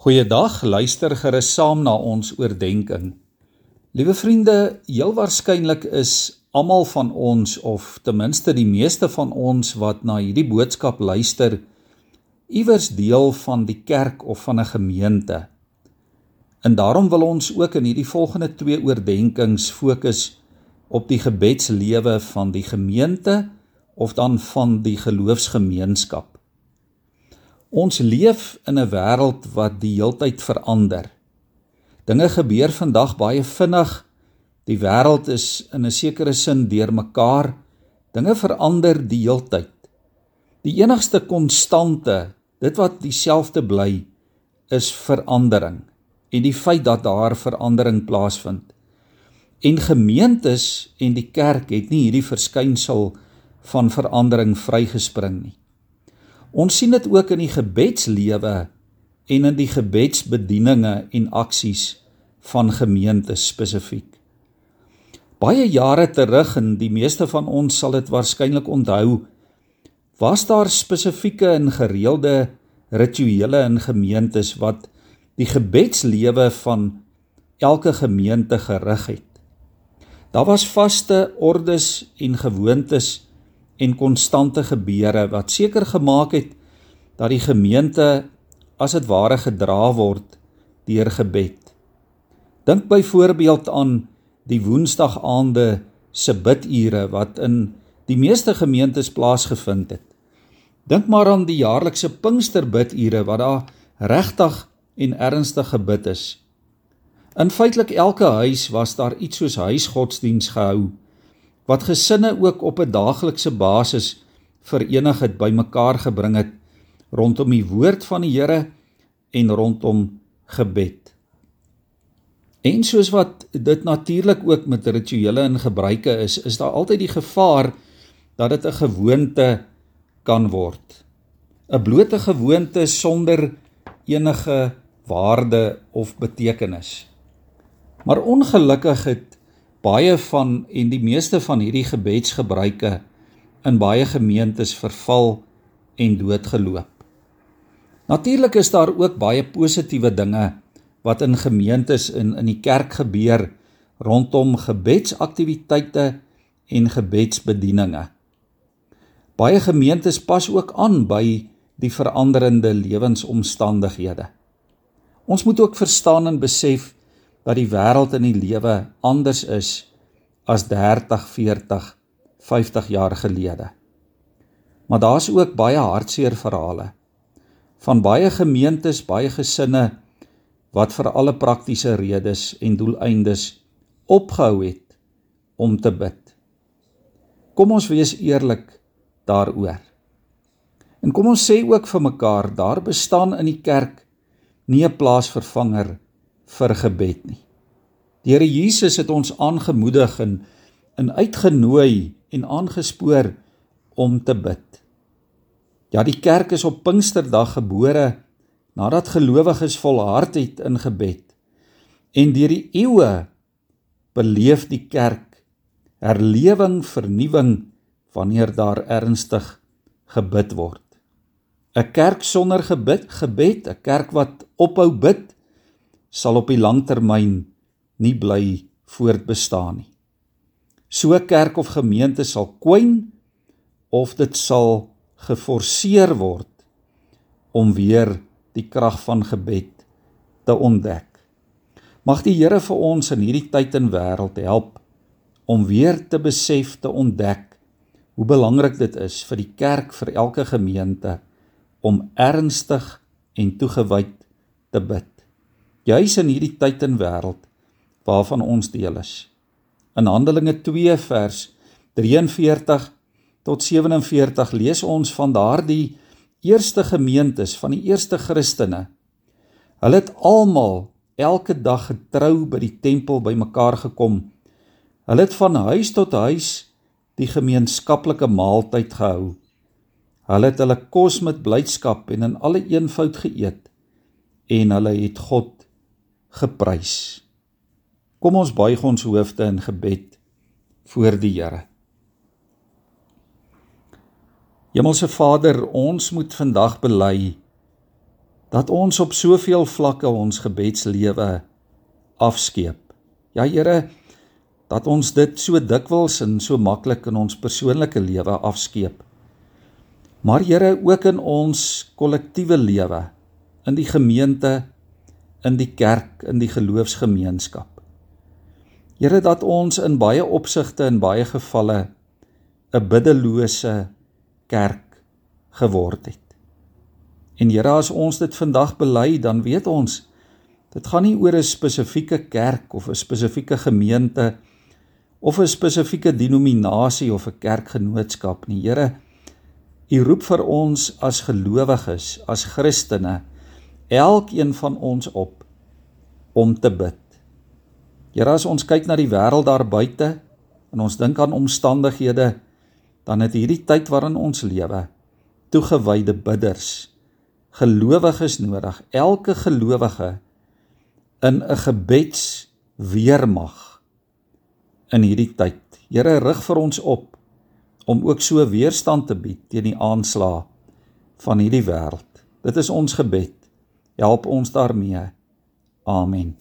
Goeiedag, luister gerus saam na ons oordeenking. Liewe vriende, heel waarskynlik is almal van ons of ten minste die meeste van ons wat na hierdie boodskap luister, iewers deel van die kerk of van 'n gemeente. En daarom wil ons ook in hierdie volgende twee oordeenkings fokus op die gebedslewe van die gemeente of dan van die geloofsgemeenskap. Ons leef in 'n wêreld wat die heeltyd verander. Dinge gebeur vandag baie vinnig. Die wêreld is in 'n sekere sin deurmekaar. Dinge verander die heeltyd. Die enigste konstante, dit wat dieselfde bly, is verandering en die feit dat daar verandering plaasvind. En gemeentes en die kerk het nie hierdie verskynsel van verandering vrygespring nie. Ons sien dit ook in die gebedslewe en in die gebedsbedieninge en aksies van gemeentes spesifiek. Baie jare terug en die meeste van ons sal dit waarskynlik onthou, was daar spesifieke en gereelde rituele in gemeentes wat die gebedslewe van elke gemeente gerig het. Daar was vaste ordes en gewoontes en konstante gebeure wat seker gemaak het dat die gemeente as dit ware gedra word deur gebed. Dink byvoorbeeld aan die woensdagaande se bidure wat in die meeste gemeentes plaasgevind het. Dink maar aan die jaarlikse Pinksterbidure wat daar regtig en ernstig gebid is. In feitelik elke huis was daar iets soos huisgodsdiens gehou wat gesinne ook op 'n daaglikse basis verenig het bymekaar gebring het rondom die woord van die Here en rondom gebed. En soos wat dit natuurlik ook met rituele in gebruike is, is daar altyd die gevaar dat dit 'n gewoonte kan word. 'n Blote gewoonte sonder enige waarde of betekenis. Maar ongelukkig het baie van en die meeste van hierdie gebedsgebruike in baie gemeentes verval en doodgeloop. Natuurlik is daar ook baie positiewe dinge wat in gemeentes en in die kerk gebeur rondom gebedsaktiwiteite en gebedsbedieninge. Baie gemeentes pas ook aan by die veranderende lewensomstandighede. Ons moet ook verstaan en besef dat die wêreld in die lewe anders is as 30, 40, 50 jaar gelede. Maar daar's ook baie hartseer verhale van baie gemeentes, baie gesinne wat vir alle praktiese redes en doeleindes opgehou het om te bid. Kom ons wees eerlik daaroor. En kom ons sê ook vir mekaar, daar bestaan in die kerk nie 'n plaasvervanger vir gebed nie. Die Here Jesus het ons aangemoedig en in uitgenooi en aangespoor om te bid. Ja, die kerk is op Pinksterdag gebore nadat gelowiges volhard het in gebed. En deur die eeue beleef die kerk herlewing, vernuwing wanneer daar ernstig gebid word. 'n Kerk sonder gebid, gebed, 'n kerk wat ophou bid, sal op die langtermyn nie bly voortbestaan nie. So kerk of gemeente sal kwyn of dit sal geforseer word om weer die krag van gebed te ontdek. Mag die Here vir ons in hierdie tyd en wêreld help om weer te besef te ontdek hoe belangrik dit is vir die kerk vir elke gemeente om ernstig en toegewyd te bid juis in hierdie tyd en wêreld waarvan ons deel is. In Handelinge 2 vers 43 tot 47 lees ons van daardie eerste gemeentes van die eerste Christene. Hulle het almal elke dag getrou by die tempel bymekaar gekom. Hulle het van huis tot huis die gemeenskaplike maaltyd gehou. Hulle het hulle kos met blydskap en in alle eenvoud geëet en hulle het God geprys. Kom ons buig ons hoofde in gebed voor die Here. Hemelse Vader, ons moet vandag bely dat ons op soveel vlakke ons gebedslewe afskeep. Ja Here, dat ons dit so dikwels en so maklik in ons persoonlike lewe afskeep. Maar Here, ook in ons kollektiewe lewe, in die gemeente, in die kerk, in die geloofsgemeenskap. Here, dat ons in baie opsigte en baie gevalle 'n biddelose kerk geword het. En Here, as ons dit vandag bely, dan weet ons dit gaan nie oor 'n spesifieke kerk of 'n spesifieke gemeente of 'n spesifieke denominasie of 'n kerkgenootskap nie. Here, U roep vir ons as gelowiges, as Christene, elkeen van ons op om te bid. Here, as ons kyk na die wêreld daar buite en ons dink aan omstandighede, dan het hierdie tyd waarin ons lewe toegewyde bidders gelowiges nodig. Elke gelowige in 'n gebeds weermag in hierdie tyd. Here rig vir ons op om ook so weerstand te bied teen die aanslae van hierdie wêreld. Dit is ons gebed. Help ons daarmee. Amen.